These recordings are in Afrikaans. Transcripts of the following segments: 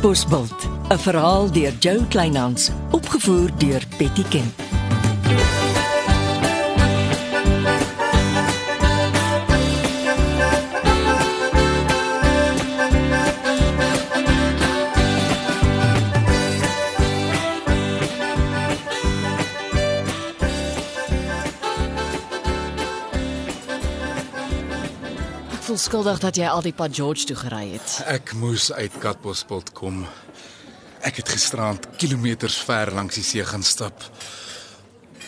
Katbosveld, 'n verhaal deur Jo Kleinhans, opgevoer deur Betty Kemp. Skuldig dat jy al die pad George toe gery het. Ek moes uit Katbosveld kom. Ek het gisterand kilometers ver langs die see gaan stap.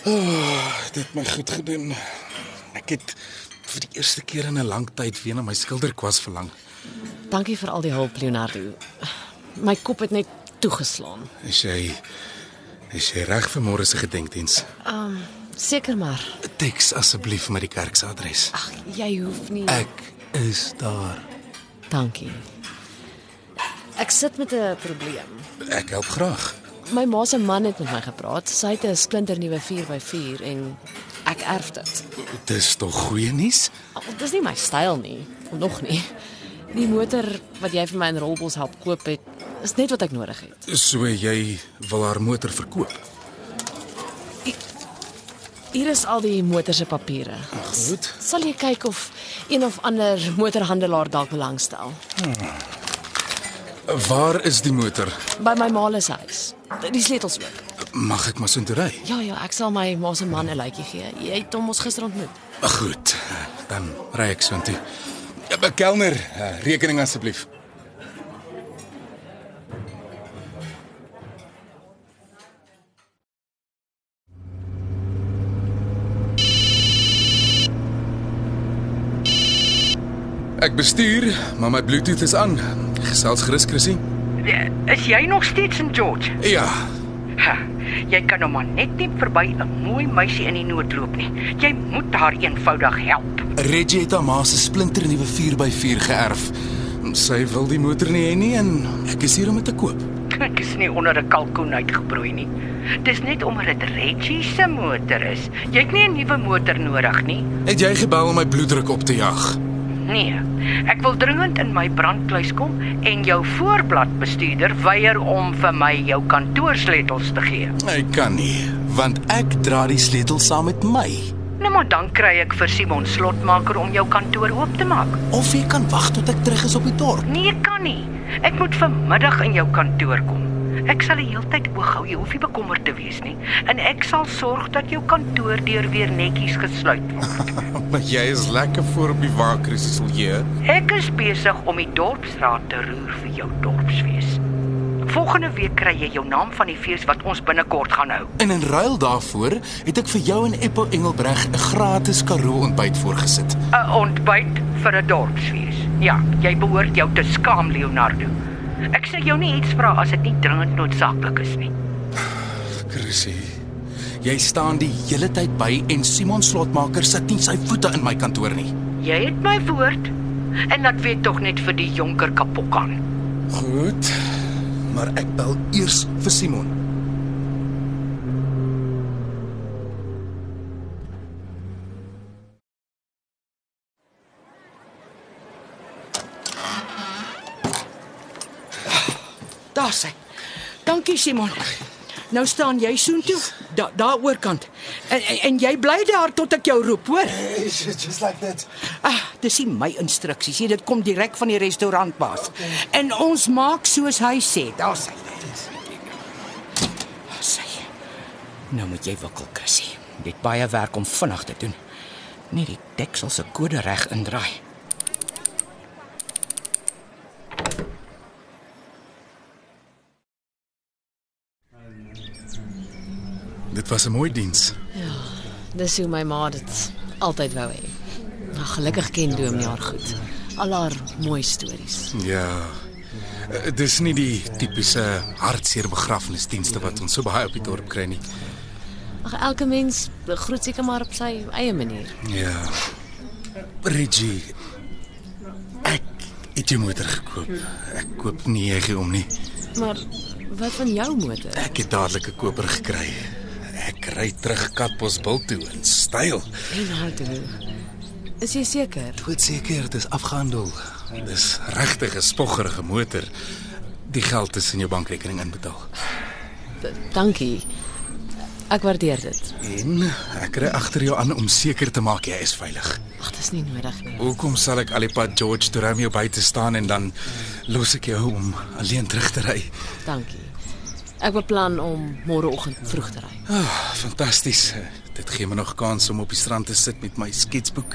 Oh, dit het my goed gedoen. Ek het vir die eerste keer in 'n lang tyd weer na my skilderkwas verlang. Dankie vir al die hulp, Leonardo. My kop het net toegeslaan. Is jy is jy reg vir môre se gedenkdiens? Seker maar. Teks asseblief met die kerk se adres. Ag, jy hoef nie. Ek is daar. Dankie. Ek sit met 'n probleem. Ek help graag. My ma se man het met my gepraat. Sy het 'n splinternuwe 4x4 en ek erf dit. Dis tog goeie nuus. Al, Dis nie my styl nie, nog nie. Die motor wat jy vir my in Rolbos help koop het, is net wat ek nodig het. So jy wil haar motor verkoop. Hier is al die motor se papiere. Goed. Sal jy kyk of een of ander motorhandelaar dalk belangstel? Waar is die motor? By my ma se huis. Die sleutels ook. Mag ek maar so intoe ry? Ja ja, ek sal my ma se man 'n lytjie gee. Jy het hom ons gister ontmoet. Goed, dan ry ek so intoe. Ja, kelner, rekening asseblief. Ek bestuur, maar my Bluetooth is aan. Gesels gerus, Chrissy. Is jy nog steeds in George? Ja, Ha, jy kan nou maar net nie verby 'n mooi meisie in die nood loop nie. Jy moet haar eenvoudig help. Reggie het haar ma se splinternuwe 4x4 geërf. Sy wil die motor nie hê nie en ek is hier om dit te koop. Ek is nie onder 'n kalkoen uitgebroei nie. Dis net omdat dit Reggie se motor is. Jy het nie 'n nuwe motor nodig nie. Het jy gebel om my bloeddruk op te jag? Nee. Ek wil dringend in my brandkluis kom en jou voorbladbestuurder weier om vir my jou kantoorsleutels te gee. Ek kan nie, want ek dra die sleutel saam met my. Nou maar dan kry ek vir Simon Slotmaker om jou kantoor oop te maak. Of jy kan wag tot ek terug is op die dorp. Nee, ek kan nie. Ek moet vanmiddag in jou kantoor kom. Ek sal die hele tyd oog hou, jy hoef nie bekommerd te wees nie. En ek sal sorg dat jou kantoordeur weer netjies gesluit word. Maar jy is lekker voor op die wa, Christelje. Ek is besig om die dorpsraad te roer vir jou dorpsfees. Volgende week kry jy jou naam van die fees wat ons binnekort gaan hou. En in ruil daarvoor het ek vir jou en Eppo Engelbreg 'n gratis Karoo ontbyt voorgesit. 'n Ontbyt vir 'n dorpsfees. Ja, jy behoort jou te skaam, Leonardo. Ek sê jou nie iets vra as dit nie dringend noodsaaklik is nie. Chrissy, jy staan die hele tyd by en Simon Slotmaker sit nie sy voete in my kantoor nie. Jy het my woord. En dat weet tog net vir die jonker Kapokkan. Goed, maar ek bel eers vir Simon. Daar sê. Dankie Simon. Nou staan jy soontoe, da daar oorkant. En, en en jy bly daar tot ek jou roep, hoor? Just like that. Ah, dis nie my instruksies nie, dit kom direk van die restaurantbaas. En ons maak soos hy sê. Daar sê. Daar sê. Nou moet jy wikkel, Chrissy. Dit baie werk om vinnig te doen. Net die deksel se kode reg indraai. Dit was 'n mooi diens. Dis hoe my ma dit altyd wou hê. Nou gelukkig ken Doom jaar goed. Al haar mooi stories. Ja. Eh, Dis nie die tipiese hartseer begrafnisdienste wat ons so baie op die dorp kry nie. Ag elke mens groet seker maar op sy eie manier. Ja. Reggie. Ek het jou motor gekoop. Ek koop nie jy gee om nie. Maar wat van jou motor? Ek het dadelik 'n koper gekry. Ek ry terug Katbosbil toe in styl. Leonardo. Is jy seker? Doodseker, dis afgehandel. Dis regtig 'n spoggerige motor. Die geld is in jou bankrekening inbetaal. Dankie. Ek waardeer dit. En ek ry agter jou aan om seker te maak jy is veilig. Ag, dis nie nodig nie. Hoekom sal ek al die pad George toe Romeo by te staan en dan los ek jou om alleen terug te ry? Dankie. Ek beplan om môreoggend vroeg te ry. Ah, fantasties. Dit gee my nog kans om op die strand te sit met my sketsboek.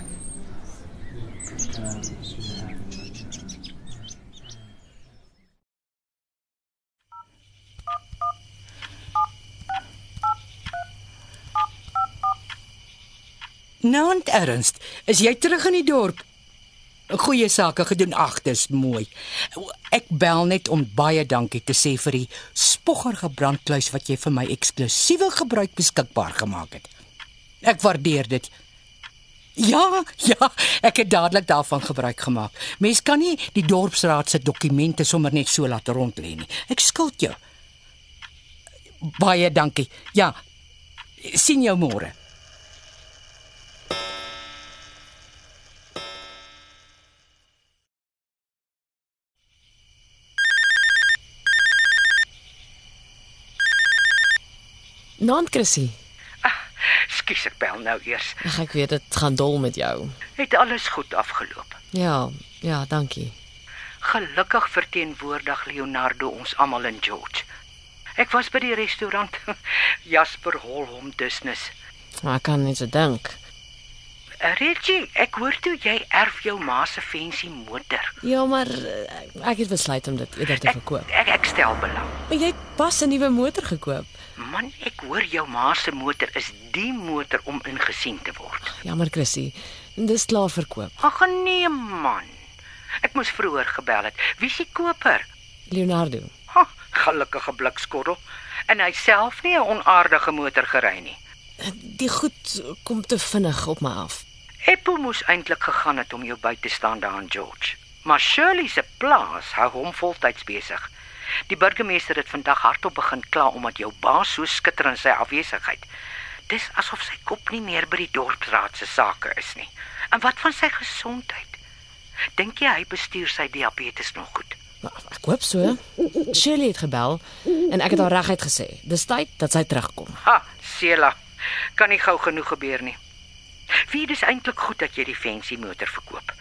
Nou, Ernst, is jy terug in die dorp? Goeie sake gedoen, ag, dis mooi. Ek bel net om baie dankie te sê vir die spoggerige brandkluis wat jy vir my eksklusiewe gebruik beskikbaar gemaak het. Ek waardeer dit. Ja, ja, ek het dadelik daarvan gebruik gemaak. Mens kan nie die dorpsraad se dokumente sommer net so laat rond lê nie. Ek skuld jou. Baie dankie. Ja. sien jou môre. Naand Chrissy. Skus ek bel nou eers. Ag, ek weet dit gaan dol met jou. Het alles goed afgeloop. Ja, ja, dankie. Gelukkig verteenwoordig Leonardo ons almal in George. Ek was by die restaurant Jasper Holholm Business. Maar ek kan net so dink. Reggie, ek hoor toe jy erf jou ma se fancy motor. Ja, maar eh, ek het besluit om dit eerder te Ek, verkoop. ek ek stel belang. Maar jy het pas 'n nuwe motor gekoop. Man, ek hoor jou ma se motor is die motor om ingesien te word. Jammer Chrissy, dis klaar verkoop. Ag nee man. Ek moes vroeër gebel het. Wie is die koper? Leonardo. Ha, gelukkige blikskorrel. En hy self nie 'n onaardige motor gery nie. Die goed kom te vinnig op my af. Eppo moes eintlik gegaan het om jou by te staan daar aan George. Maar Shirley se plaas hou hom voltyds besig. Die burgemeester het vandag hardop begin kla omdat jou baas so skitter in sy afwesigheid. Dis asof sy kop nie meer by die dorpsraad se sake is nie. En wat van sy gesondheid? Dink jy hy bestuur sy diabetes nog goed? Maar ek hoop so. Shirley het gebel en ek het haar reguit gesê, dis tyd dat sy terugkom. Ha, Sela. Kan nie gou genoeg gebeur nie. Wie dis eintlik goed dat jy die fancy motor verkoop.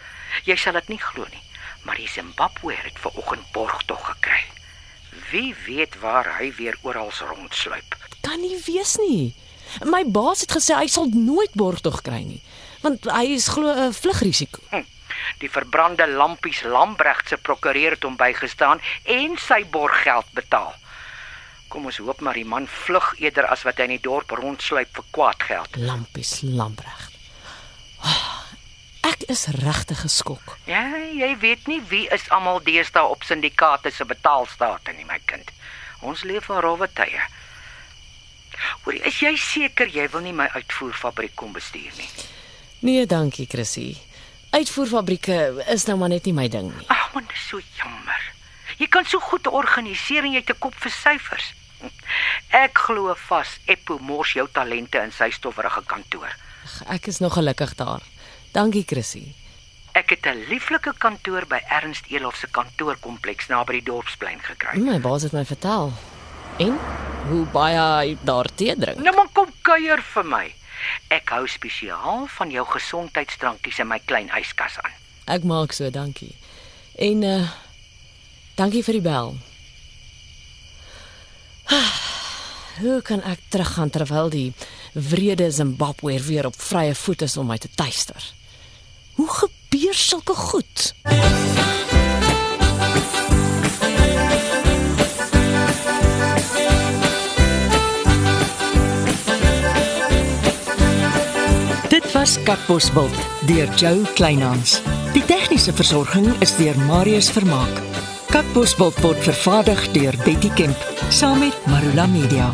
Jy sal dit nie glo nie, maar die Zimbabwe het ver oggend borgtog gekry. Wie weet waar hy weer oral rondsluip. Kan nie wees nie. My baas het gesê hy sal nooit borgtog kry nie, want hy is glo 'n vlugrisiko. Hm. Die verbrande lampies Lambregt se prokureur het hom bygestaan en sy borggeld betaal. Kom ons hoop maar die man vlug eerder as wat hy in die dorp rondsluip vir kwaad geld. Lampies Lambregt. Ah, Ek is regtig geskok. Ja, jy weet nie wie is almal deesdae op syndikaate se betaalstate nie, my kind. Ons leef in rowwe tye. Hoor, is jy seker jy wil nie my uitvoerfabriek kom bestuur nie? Nee, dankie, Chrissy. Uitvoerfabrieke is nou maar net nie my ding nie. Ag, man, dis so jammer. Jy kan so goed organiseer en jy 'n kop vir syfers. Ek glo vas Eppo mors jou talente in sy stowwerige kantoor. Ek is nog gelukkig daar. Dankie, Chrissy. Ek het 'n lieflike kantoor by Ernst Elof se kantoorkompleks naby die dorpsplein gekry. My baas het my vertel. En hoe baie hy daar tee drink. Nou maar kom kuier vir my. Ek hou spesiaal van jou gesondheidsdrankies in my klein yskas aan. Ek maak so, dankie. En uh dankie vir die bel. Hoe kan ek teruggaan terwyl die wrede Zimbabwe weer op vrye voet is om my te tuister? Hoe gebeur sulke goed? Dit was Katbosveld deur Jo Kleinhans. Die tegniese versorging is deur Marius Vermaak. Katbosveld word vervaardig deur Betty Kemp saam met Marula Media.